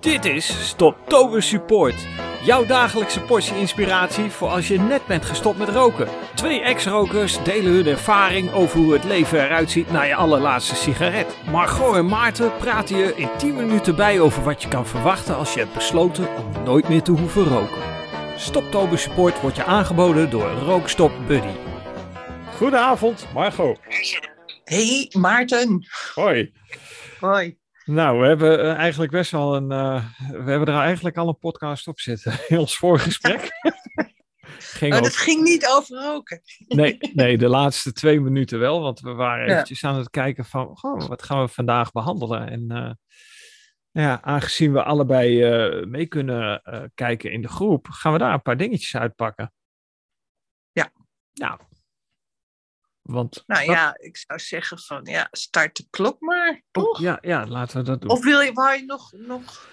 Dit is Stoptober Support. Jouw dagelijkse portie inspiratie voor als je net bent gestopt met roken. Twee ex-rokers delen hun ervaring over hoe het leven eruit ziet na je allerlaatste sigaret. Margot en Maarten praten je in 10 minuten bij over wat je kan verwachten als je hebt besloten om nooit meer te hoeven roken. Stoptober Support wordt je aangeboden door Rookstop Buddy. Goedenavond, Margot. Hey Maarten. Hoi. Hoi. Nou, we hebben eh, eigenlijk best wel een. uh, we hebben er eigenlijk al een podcast op zitten in ons voorgesprek. ging oh, dat ging niet over roken. nee, nee, de laatste twee minuten wel, want we waren eventjes aan het kijken van. Oh, wat gaan we vandaag behandelen? En uh, ja, aangezien we allebei mee kunnen kijken in de groep, gaan we daar een paar dingetjes uitpakken. Ja. Nou, want nou ja, ik zou zeggen van ja, start de klok maar. Toch? Ja, ja, laten we dat doen. Of wil je, wou je nog, nog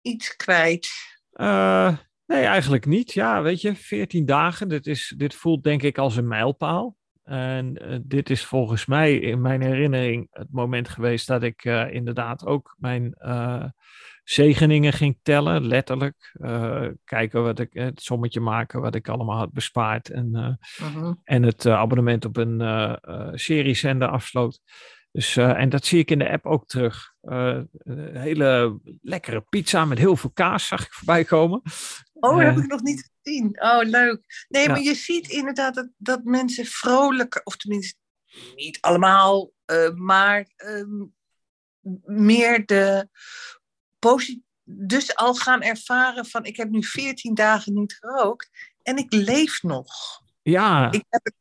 iets kwijt? Uh, nee, eigenlijk niet. Ja, weet je, 14 dagen, dit, is, dit voelt denk ik als een mijlpaal. En uh, dit is volgens mij in mijn herinnering het moment geweest dat ik uh, inderdaad ook mijn zegeningen ging tellen, letterlijk. Kijken wat ik, het sommetje maken wat ik allemaal had bespaard. En, uh-huh. en het abonnement op een seriezender afsloot. Dus, en dat zie ik in de app ook terug. een hele lekkere pizza met heel veel kaas zag ik voorbij komen. Oh, dat heb ik nog niet gezien. Oh, leuk. Nee, ja. maar je ziet inderdaad dat, dat mensen vrolijker, of tenminste niet allemaal, maar um, meer de dus al gaan ervaren van ik heb nu 14 dagen niet gerookt en ik leef nog. Ja. Ik heb,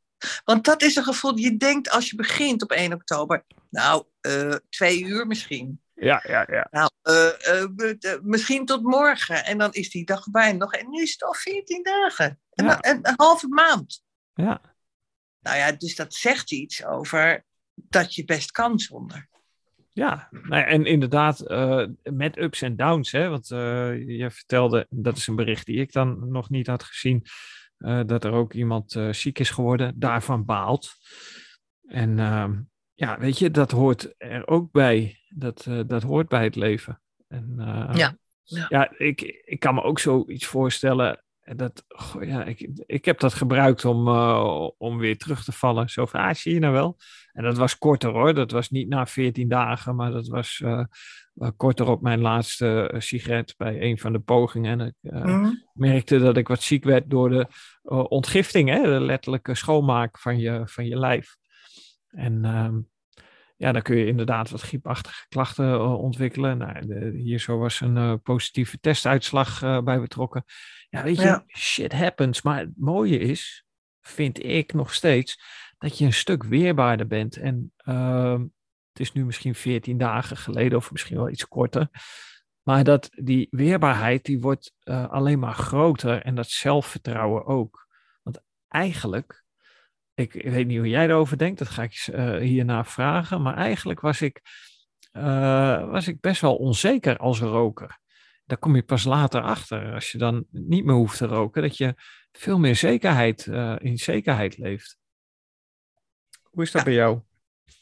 want dat is een gevoel, je denkt als je begint op 1 oktober, nou, uh, twee uur misschien. Ja, ja, ja. Nou, uh, uh, misschien tot morgen. En dan is die dag bijna nog. En nu is het al 14 dagen. En ja. een, een halve maand. Ja. Nou ja, dus dat zegt iets over dat je best kan zonder. Ja, nou en inderdaad, met ups en downs. Hè, want je vertelde, dat is een bericht die ik dan nog niet had gezien, dat er ook iemand ziek is geworden, daarvan baalt. En ehm, ja, weet je, dat hoort er ook bij. Dat, dat hoort bij het leven. En, ja. Ja, ja ik, ik kan me ook zoiets voorstellen. Dat, goh, ja, ik, ik heb dat gebruikt om, uh, om weer terug te vallen. Zo van, ah, zie je nou wel. En dat was korter hoor. Dat was niet na 14 dagen, maar dat was korter op mijn laatste sigaret bij een van de pogingen. En ik mm. merkte dat ik wat ziek werd door de ontgifting, hè? de letterlijke schoonmaak van je, van je lijf. En ehm, ja, dan kun je inderdaad wat griepachtige klachten uh, ontwikkelen. Nou, de, hier zo was een uh, positieve testuitslag uh, bij betrokken. Ja, weet je, ja. shit happens. Maar het mooie is, vind ik nog steeds, dat je een stuk weerbaarder bent. En ehm, het is nu misschien 14 dagen geleden of misschien wel iets korter. Maar dat die weerbaarheid, die wordt alleen maar groter en dat zelfvertrouwen ook. Want eigenlijk ik, ik, weet niet hoe jij erover denkt, dat ga ik uh, hierna vragen. Maar eigenlijk was ik, uh, was ik best wel onzeker als roker. Daar kom je pas later achter, als je dan niet meer hoeft te roken, dat je veel meer zekerheid, uh, in zekerheid leeft. Hoe is dat ja. bij jou?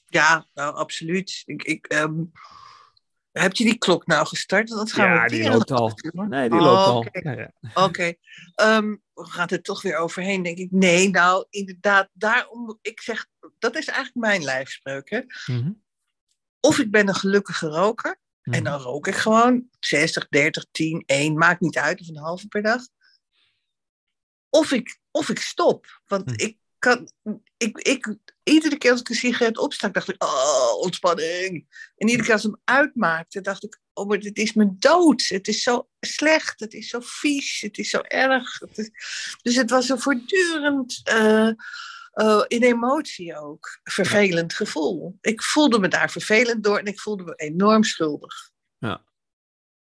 Ja, nou, absoluut. Ik, ik, um, heb je die klok nou gestart? Dat gaan ja, we die loopt al. Nee, die loopt al. Okay. Ja, ja. Oké. Okay. Um, we gaan er toch weer overheen, denk ik. Nee, nou, inderdaad, daarom, ik zeg, dat is eigenlijk mijn lijfspreuk. Hè? Mm -hmm. Of ik ben een gelukkige roker, mm Mhm. -hmm. en dan rook ik gewoon 60, 30, 10, 1, maakt niet uit, of een halve per dag. Of ik, of ik stop, want Mhm. ik kan, ik, ik, iedere keer als ik een sigaret opstak, dacht ik, oh, ontspanning. En iedere keer als ik hem uitmaakte, dacht ik, oh, maar dit is me dood. Het is zo slecht, het is zo vies, het is zo erg. Het is... Dus het was een voortdurend, uh, uh, in emotie ook, vervelend gevoel. Ik voelde me daar vervelend door en ik voelde me enorm schuldig. Ja.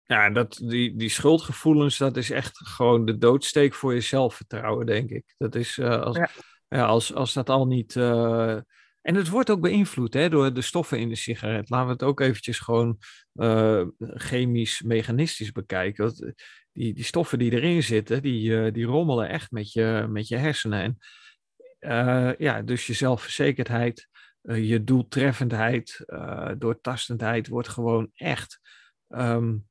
Ja, dat, die, die schuldgevoelens, dat is echt gewoon de doodsteek voor je zelfvertrouwen, denk ik. Dat is uh, als, ja. Ja, als, als dat al niet. Uh... En het wordt ook beïnvloed hè, door de stoffen in de sigaret. Laten we het ook eventjes gewoon uh, chemisch, mechanistisch bekijken. Want die, die stoffen die erin zitten, die, die rommelen echt met je, met je hersenen. En ja, dus je zelfverzekerdheid, je doeltreffendheid, doortastendheid wordt gewoon echt um,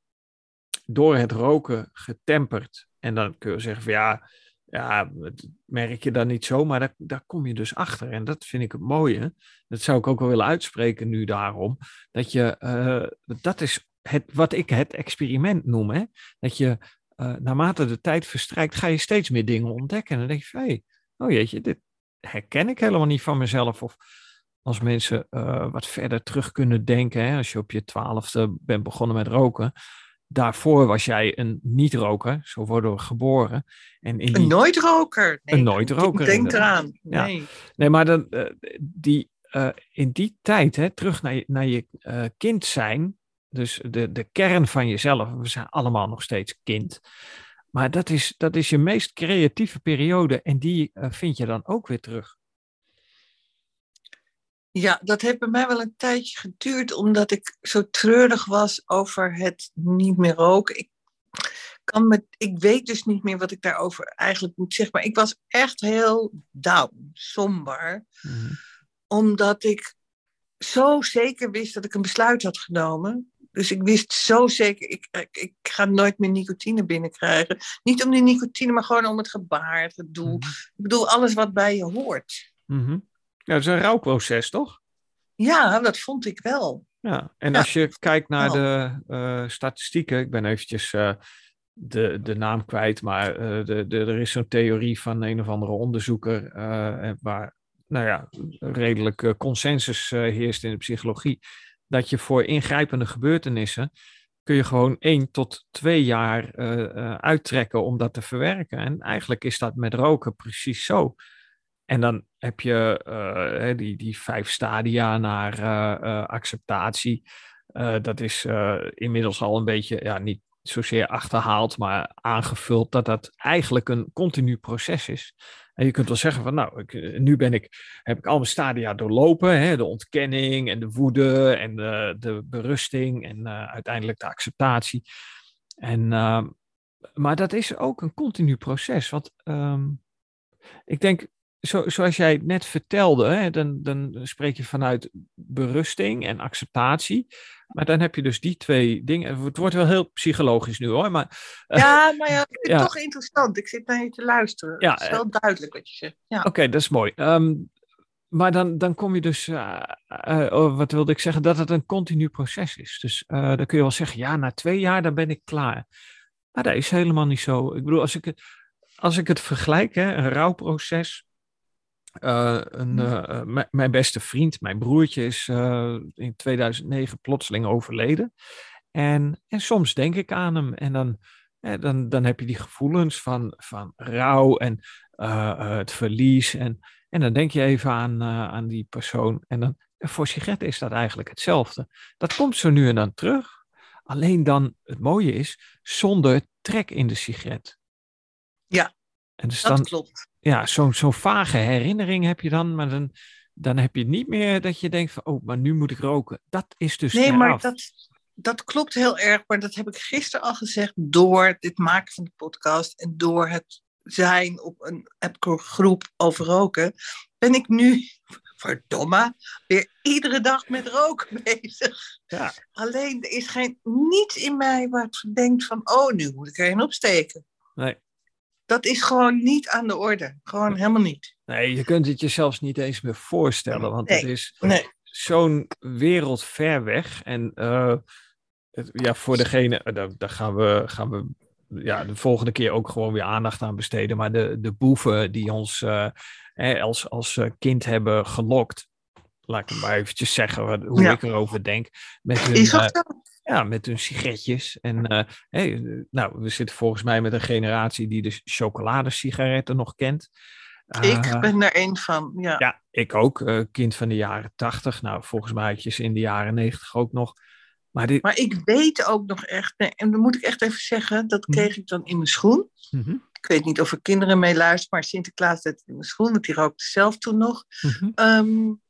door het roken getemperd. En dan kun je zeggen van ja, ja, dat merk je dan niet zo, maar daar, daar kom je dus achter. En dat vind ik het mooie. Dat zou ik ook wel willen uitspreken nu daarom. Dat je, uh, dat is het, wat ik het experiment noem. Hè? Dat je uh, naarmate de tijd verstrijkt, ga je steeds meer dingen ontdekken. En dan denk je hé, hey, oh jeetje, dit herken ik helemaal niet van mezelf. Of als mensen uh, wat verder terug kunnen denken, hè? als je op je twaalfde bent begonnen met roken, Daarvoor was jij een niet-roker, zo worden we geboren. En in die... Een nooit-roker. Nee, een nooit-roker. Denk eraan. Nee. Ja. nee, maar dan, uh, die, uh, in die tijd, hè, terug naar je, naar je uh, kind zijn, dus de, de kern van jezelf, we zijn allemaal nog steeds kind. Maar dat is, dat is je meest creatieve periode en die vind je dan ook weer terug. Ja, dat heeft bij mij wel een tijdje geduurd, omdat ik zo treurig was over het niet meer roken. Ik, kan met, ik weet dus niet meer wat ik daarover eigenlijk moet zeggen, maar ik was echt heel down, somber, mhm. omdat ik zo zeker wist dat ik een besluit had genomen. Dus ik wist zo zeker, ik, ik, ik ga nooit meer nicotine binnenkrijgen. Niet om die nicotine, maar gewoon om het gebaar, het doel. Mhm. Ik bedoel, alles wat bij je hoort. Mm ja, dat is een rouwproces, toch? Ja, dat vond ik wel. Ja, en als je kijkt naar de uh, statistieken, ik ben eventjes uh, de, de naam kwijt, maar uh, de, de, er is zo'n theorie van een of andere onderzoeker waar nou ja, redelijk consensus heerst in de psychologie, dat je voor ingrijpende gebeurtenissen kun je gewoon één tot twee jaar uittrekken om dat te verwerken. En eigenlijk is dat met roken precies zo. En dan heb je uh, die, die vijf stadia naar uh, acceptatie. dat is inmiddels al een beetje, ja, niet zozeer achterhaald, maar aangevuld dat dat eigenlijk een continu proces is. En je kunt wel zeggen van, nou, ik, nu ben ik, heb ik al mijn stadia doorlopen, hè, de ontkenning en de woede en de, de berusting en uiteindelijk de acceptatie. En, maar dat is ook een continu proces, want um, ik denk, zo, zoals jij net vertelde, hè, dan, dan spreek je vanuit berusting en acceptatie. Maar dan heb je dus die twee dingen. Het wordt wel heel psychologisch nu hoor. Maar, uh, ja, maar ja, ik vind het toch interessant. Ik zit naar je te luisteren. Ja, het is wel uh, duidelijk wat je zegt. Ja. Oké, dat is mooi. Um, maar dan, dan kom je dus, uh, oh, wat wilde ik zeggen, dat het een continu proces is. Dus dan kun je wel zeggen, ja, na twee jaar dan ben ik klaar. Maar dat is helemaal niet zo. Ik bedoel, als ik het, als ik het vergelijk, hè, een rouwproces, uh, een, uh, mijn beste vriend, mijn broertje, is uh, in 2009 plotseling overleden. En, en soms denk ik aan hem en dan, dan, dan heb je die gevoelens van, van rouw en het verlies. En, en dan denk je even aan, aan die persoon. En dan, voor sigaretten is dat eigenlijk hetzelfde. Dat komt zo nu en dan terug. Alleen dan, het mooie is, zonder trek in de sigaret. Ja, en dus dat dan, klopt ja, zo'n zo vage herinnering heb je dan, maar dan, dan heb je niet meer dat je denkt van, oh, maar nu moet ik roken. Dat is dus Nee, maar dat, dat klopt heel erg, maar dat heb ik gisteren al gezegd door dit maken van de podcast en door het zijn op een appgroep over roken, ben ik nu, verdomme, weer iedere dag met roken bezig. Ja. Alleen er is geen niets in mij wat denkt van, oh, nu moet ik er een opsteken. Nee dat is gewoon niet aan de orde. Gewoon helemaal niet. Nee, je kunt het je zelfs niet eens meer voorstellen. Want het is nee. zo'n wereld ver weg. En uh, ja, voor degene, uh, daar, gaan we, gaan we ja, de volgende keer ook gewoon weer aandacht aan besteden. Maar de, de boeven die ons uh, als, als kind hebben gelokt. Laat ik maar eventjes zeggen hoe ja. ik erover denk. Met hun, is dat ja, met hun sigaretjes. En uh, hey, nou, we zitten volgens mij met een generatie die de chocoladesigaretten nog kent. ik uh, ben er een van, ja. Ja, ik ook. Uh, kind van de jaren tachtig. Nou, volgens mij had je ze in de jaren negentig ook nog. Maar, dit... maar ik weet ook nog echt, en dan moet ik echt even zeggen, dat mhm. kreeg ik dan in mijn schoen. Mm -hmm. Ik weet niet of er kinderen mee luisteren, maar Sinterklaas het in mijn schoen, want die rookte zelf toen nog. Mm -hmm. um,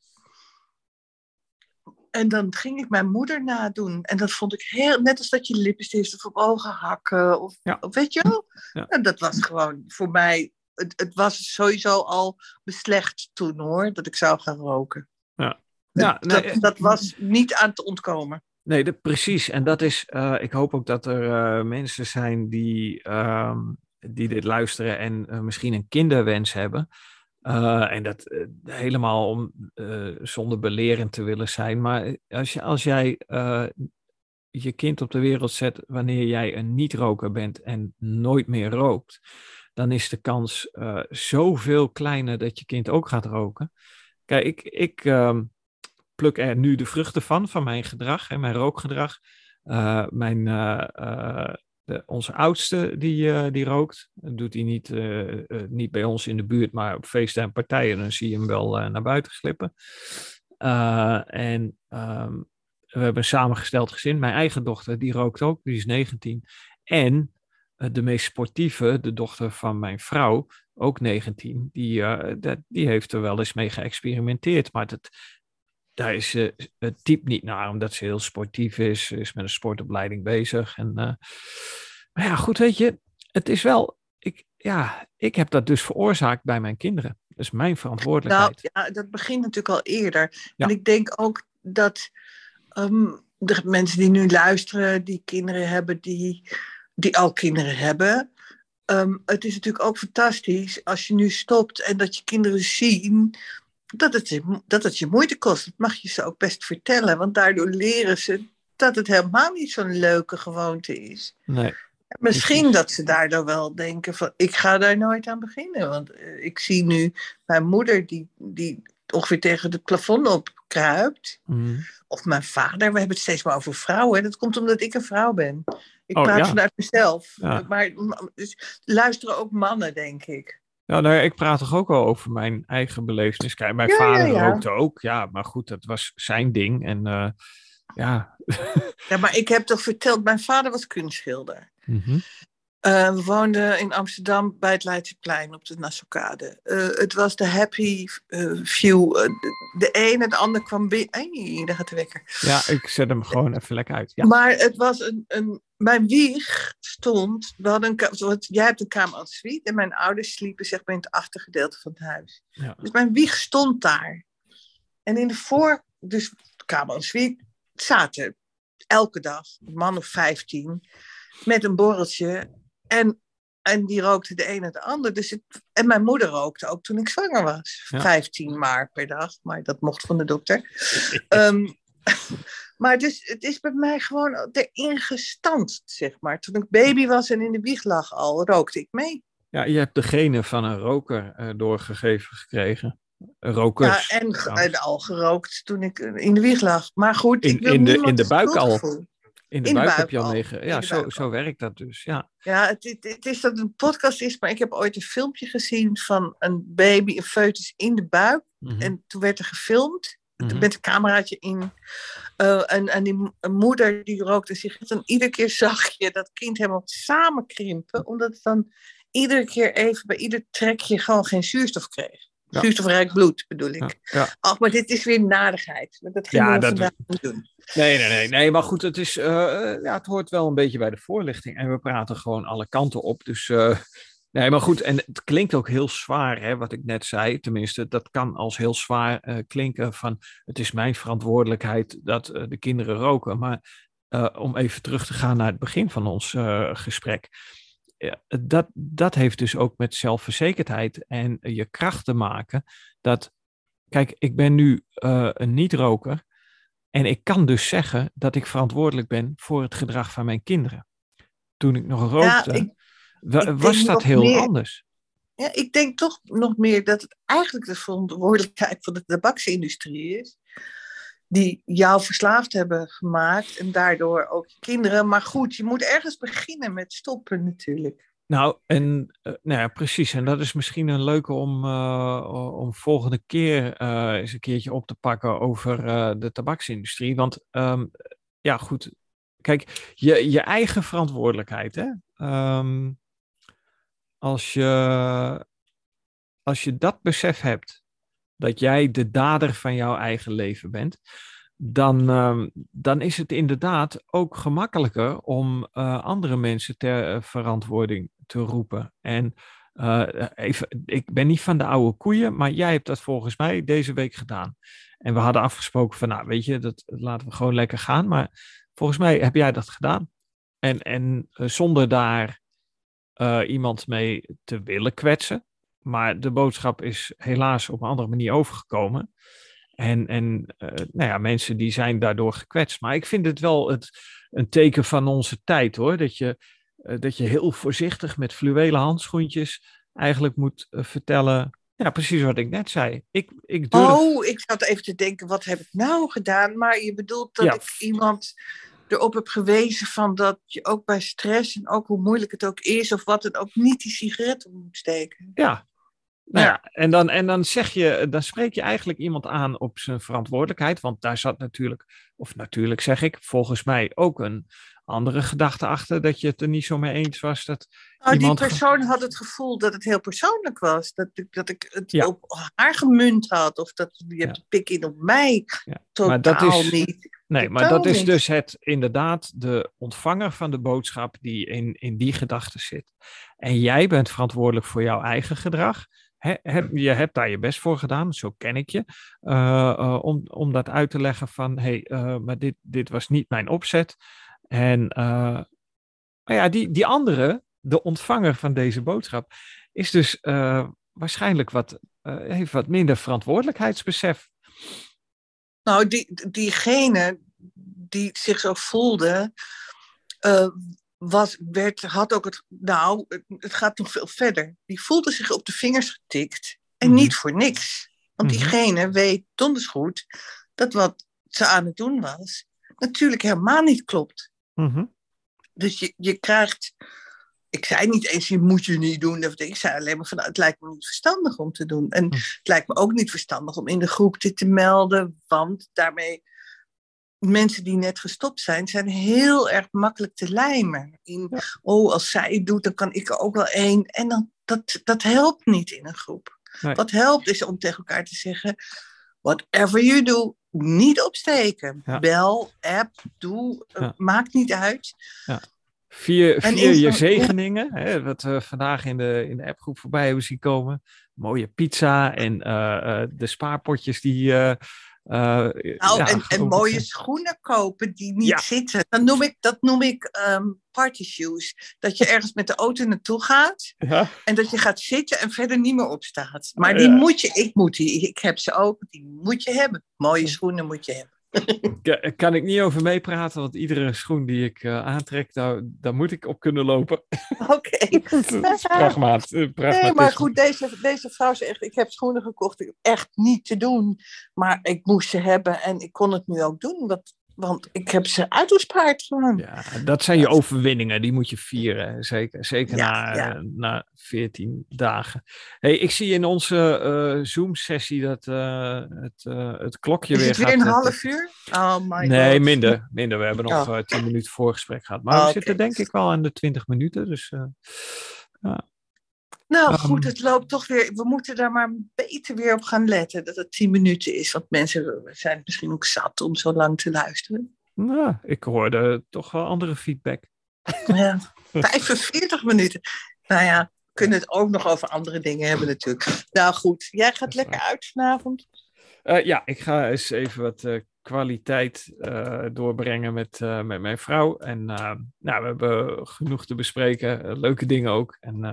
en dan ging ik mijn moeder nadoen. En dat vond ik heel, net als dat je lippenstift of op ogen hakken. Of, ja. weet je wel? Ja. En dat was gewoon voor mij, het, het, was sowieso al beslecht toen hoor, dat ik zou gaan roken. Ja. Ja, dat, dat, was niet aan te ontkomen. Nee, de, precies. En dat is, uh, ik hoop ook dat er uh, mensen zijn die, um, die dit luisteren en misschien een kinderwens hebben. En dat helemaal om, zonder belerend te willen zijn. Maar als, je, als jij je kind op de wereld zet wanneer jij een niet-roker bent en nooit meer rookt, dan is de kans zoveel kleiner dat je kind ook gaat roken. Kijk, ik, ik, um, pluk er nu de vruchten van, van mijn gedrag en mijn rookgedrag. Mijn, de, onze oudste die, die rookt, dat doet hij niet, niet bij ons in de buurt, maar op feesten en partijen, dan zie je hem wel naar buiten glippen. en um, we hebben een samengesteld gezin. Mijn eigen dochter, die rookt ook, die is 19. En de meest sportieve, de dochter van mijn vrouw, ook 19, die, die heeft er wel eens mee geëxperimenteerd. Maar het, daar is ze het type niet naar, omdat ze heel sportief is, is met een sportopleiding bezig. En, uh, maar ja, goed, weet je, het is wel, ik, ja, ik heb dat dus veroorzaakt bij mijn kinderen. Dat is mijn verantwoordelijkheid. Nou, ja, dat begint natuurlijk al eerder. Ja. En ik denk ook dat um, de mensen die nu luisteren, die kinderen hebben, die, die al kinderen hebben. Um, het is natuurlijk ook fantastisch als je nu stopt en dat je kinderen zien dat het, dat het je moeite kost. Dat mag je ze ook best vertellen, want daardoor leren ze dat het helemaal niet zo'n leuke gewoonte is. Nee. Misschien dat ze daardoor wel denken van, ik ga daar nooit aan beginnen. Want eh, ik zie nu mijn moeder die, die ongeveer tegen het plafond opkruipt. Mm. Of mijn vader, we hebben het steeds maar over vrouwen. Dat komt omdat ik een vrouw ben. Ik oh, praat ja. vanuit mezelf. Ja. Maar dus luisteren ook mannen, denk ik. Ja, nou, ik praat toch ook al over mijn eigen belevenis. Kijk, mijn ja, vader ja, ja. rookte ook, ja, maar goed, dat was zijn ding. En uh, ja. ja, maar ik heb toch verteld, mijn vader was kunstschilder. Mm -hmm. Uh, we woonden in Amsterdam bij het Leidseplein op de Nassaukade. Uh, het was de happy view. De, de een en de ander kwam binnen. Hey, daar gaat de wekker. Ja, ik zet hem gewoon even lekker uit. Ja. Maar het was een, een mijn wieg stond, we hadden een, jij hebt een kamer als suite en mijn ouders sliepen zeg maar in het achtergedeelte van het huis. Ja. Dus mijn wieg stond daar. En in de voor, dus kamer en suite, zaten elke dag een man of vijftien met een borreltje en, en die rookte de een en de ander. Dus en mijn moeder rookte ook toen ik zwanger was. Ja. 15 maar per dag, maar dat mocht van de dokter. um, Maar dus, het is bij mij gewoon erin gestand, zeg maar. Toen ik baby was en in de wieg lag al, rookte ik mee. Ja, je hebt de genen van een roker uh, doorgegeven gekregen. Rokers. Ja, en, en, al gerookt toen ik in de wieg lag. Maar goed, in, ik wil in, de, in de buik al. In de, in buik, buik heb je al negen. Ja, zo, zo werkt dat dus. Ja, ja het, het, het, is dat het een podcast is, maar ik heb ooit een filmpje gezien van een baby, een foetus in de buik. Mm -hmm. En toen werd er gefilmd Mhm. met een cameraatje in. Uh, en, en die moeder die rookte sigaret. En iedere keer zag je dat kind helemaal samenkrimpen. Omdat het dan iedere keer even bij ieder trekje gewoon geen zuurstof kreeg. Ja. Zuurstofrijk bloed bedoel ik. Ja. Ach, maar dit is weer nadigheid. Dat ging Ja, we dat- doen. Nee, nee, nee, nee. Maar goed, het, is, eh, ja, het hoort wel een beetje bij de voorlichting. En we praten gewoon alle kanten op. Dus eh, nee, maar goed. En het klinkt ook heel zwaar, hè, wat ik net zei. Tenminste, dat kan als heel zwaar eh, klinken. Van het is mijn verantwoordelijkheid dat eh, de kinderen roken. Maar eh, om even terug te gaan naar het begin van ons eh, gesprek. Ja, dat, dat heeft dus ook met zelfverzekerdheid en je kracht te maken. Dat, kijk, ik ben nu eh, een niet-roker. En ik kan dus zeggen dat ik verantwoordelijk ben voor het gedrag van mijn kinderen. Toen ik nog rookte, ik- wa- ik denk was dat heel meer- anders. Ja, ik denk toch nog meer dat het eigenlijk de verantwoordelijkheid van de tabaksindustrie is. Die jou verslaafd hebben gemaakt en daardoor ook je kinderen. Maar goed, je moet ergens beginnen met stoppen natuurlijk. Nou, en eh, nou ja, precies. En dat is misschien een leuke om, eh, om volgende keer eh, eens een keertje op te pakken over de tabaksindustrie. Want ehm, ja, goed. Kijk, je, je eigen verantwoordelijkheid, hè. Ehm, als je, als je dat besef hebt, dat jij de dader van jouw eigen leven bent, dan, ehm, dan is het inderdaad ook gemakkelijker om eh, andere mensen ter eh, verantwoording te roepen. En eh, even, ik ben niet van de oude koeien, maar jij hebt dat volgens mij deze week gedaan. En we hadden afgesproken van, nou weet je, dat laten we gewoon lekker gaan. Maar volgens mij heb jij dat gedaan. En, en zonder daar iemand mee te willen kwetsen. Maar de boodschap is helaas op een andere manier overgekomen. En, en uh, nou ja, mensen die zijn daardoor gekwetst. Maar ik vind het wel het, een teken van onze tijd hoor. Dat je, uh, dat je heel voorzichtig met fluwelen handschoentjes eigenlijk moet uh, vertellen. Ja, precies wat ik net zei. Ik, ik durf... Oh, ik zat even te denken, wat heb ik nou gedaan? Maar je bedoelt dat ja. ik iemand erop heb gewezen van dat je ook bij stress en ook hoe moeilijk het ook is of wat het ook niet die sigaretten moet steken. Ja, nou ja, en dan, en dan zeg je, dan spreek je eigenlijk iemand aan op zijn verantwoordelijkheid. Want daar zat natuurlijk, of natuurlijk zeg ik, volgens mij ook een andere gedachte achter. Dat je het er niet zo mee eens was. Dat oh, iemand... Die persoon had het gevoel dat het heel persoonlijk was. Dat, dat ik het ja. op haar gemunt had. Of dat je hebt ja. pik in op mij. Ja. Totaal maar dat is, niet. Nee, maar dat is dus het, inderdaad de ontvanger van de boodschap die in, in die gedachte zit. En jij bent verantwoordelijk voor jouw eigen gedrag. He, heb, je hebt daar je best voor gedaan, zo ken ik je, uh, uh, om, om dat uit te leggen van, hé, hey, uh, maar dit, dit was niet mijn opzet. En maar ja, die, die andere, de ontvanger van deze boodschap, is dus waarschijnlijk wat, heeft wat minder verantwoordelijkheidsbesef. Nou, die, diegene die zich zo voelde, was, werd, had ook het, nou, het, het, gaat nog veel verder. Die voelde zich op de vingers getikt en mm-hmm. niet voor niks. Want mm-hmm. diegene weet donders goed dat wat ze aan het doen was, natuurlijk helemaal niet klopt. Mm-hmm. Dus je, je krijgt, ik zei niet eens, je moet je niet doen. Ik zei alleen maar van, het lijkt me niet verstandig om te doen. En het lijkt me ook niet verstandig om in de groep dit te melden, want daarmee mensen die net gestopt zijn, zijn heel erg makkelijk te lijmen. In, ja. oh, als zij het doet, dan kan ik er ook wel één. En dan, dat, dat helpt niet in een groep. Nee. Wat helpt is om tegen elkaar te zeggen, whatever you do, niet opsteken. Ja. Bel, app, doe, ja. maakt niet uit. Vier, vier je zegeningen, hè, wat we vandaag in de, in de appgroep voorbij hebben zien komen. Mooie pizza en uh, uh, de spaarpotjes die... Uh, nou, ja, en, en, mooie schoenen kopen die niet ja. zitten. Dan noem ik, dat noem ik um, party shoes. Dat je ergens met de auto naartoe gaat. Ja. En dat je gaat zitten en verder niet meer opstaat. Maar die moet je, ik moet die, ik heb ze ook, die moet je hebben. Mooie schoenen moet je hebben. Daar kan ik niet over meepraten, want iedere schoen die ik uh, aantrek, daar, daar moet ik op kunnen lopen. Oké. Okay. pragmaat, nee, maar goed, deze, deze vrouw zegt, ik heb schoenen gekocht, echt niet te doen. Maar ik moest ze hebben en ik kon het nu ook doen, want, want ik heb ze uitgespaard gewoon. Ja, dat zijn je overwinningen, die moet je vieren, zeker, zeker ja, na, ja. na 14 dagen. Hey, ik zie in onze uh, Zoom-sessie dat uh, het, uh, het klokje Is weer het weer gaat... een half uur? Oh my nee, God. minder, minder. We hebben nog oh. 10 minuten voorgesprek gehad. Maar Oh, we oké. zitten denk ik wel aan de 20 minuten, dus... ja. Nou Ehm. goed, het loopt toch weer. We moeten daar maar beter weer op gaan letten. Dat het 10 minuten is. Want mensen zijn misschien ook zat om zo lang te luisteren. Nou, ik hoorde toch wel andere feedback. Ja, 45 minuten. Nou ja, we kunnen het ook nog over andere dingen hebben natuurlijk. Nou goed, jij gaat lekker uit vanavond. Uh, ja, ik ga eens even wat uh, kwaliteit uh, doorbrengen met, uh, met mijn vrouw. En nou, we hebben genoeg te bespreken, leuke dingen ook. En,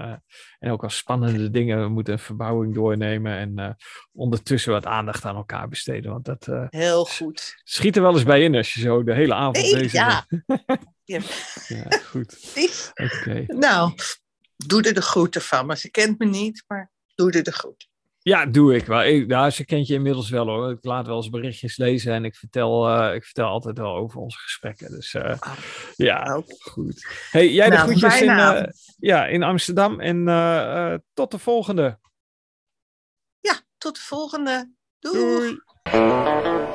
en ook al spannende dingen. We moeten een verbouwing doornemen en ondertussen wat aandacht aan elkaar besteden. Want dat Heel goed. schiet er wel eens bij in als je zo de hele avond Nee, bezig ja. bent. Ja. ja, goed. Oké. Nou, doe er de groeten van. Maar ze kent me niet, maar doe er de groeten. Ja, doe ik wel. Ik, nou, ze kent je inmiddels wel hoor. Ik laat wel eens berichtjes lezen en ik vertel, uh, ik vertel altijd wel over onze gesprekken. Dus uh, Oh, ja, ook. goed. Hey, jij de Nou, groetjes in, uh, ja, in Amsterdam en tot de volgende. Ja, tot de volgende. Doei. Doei.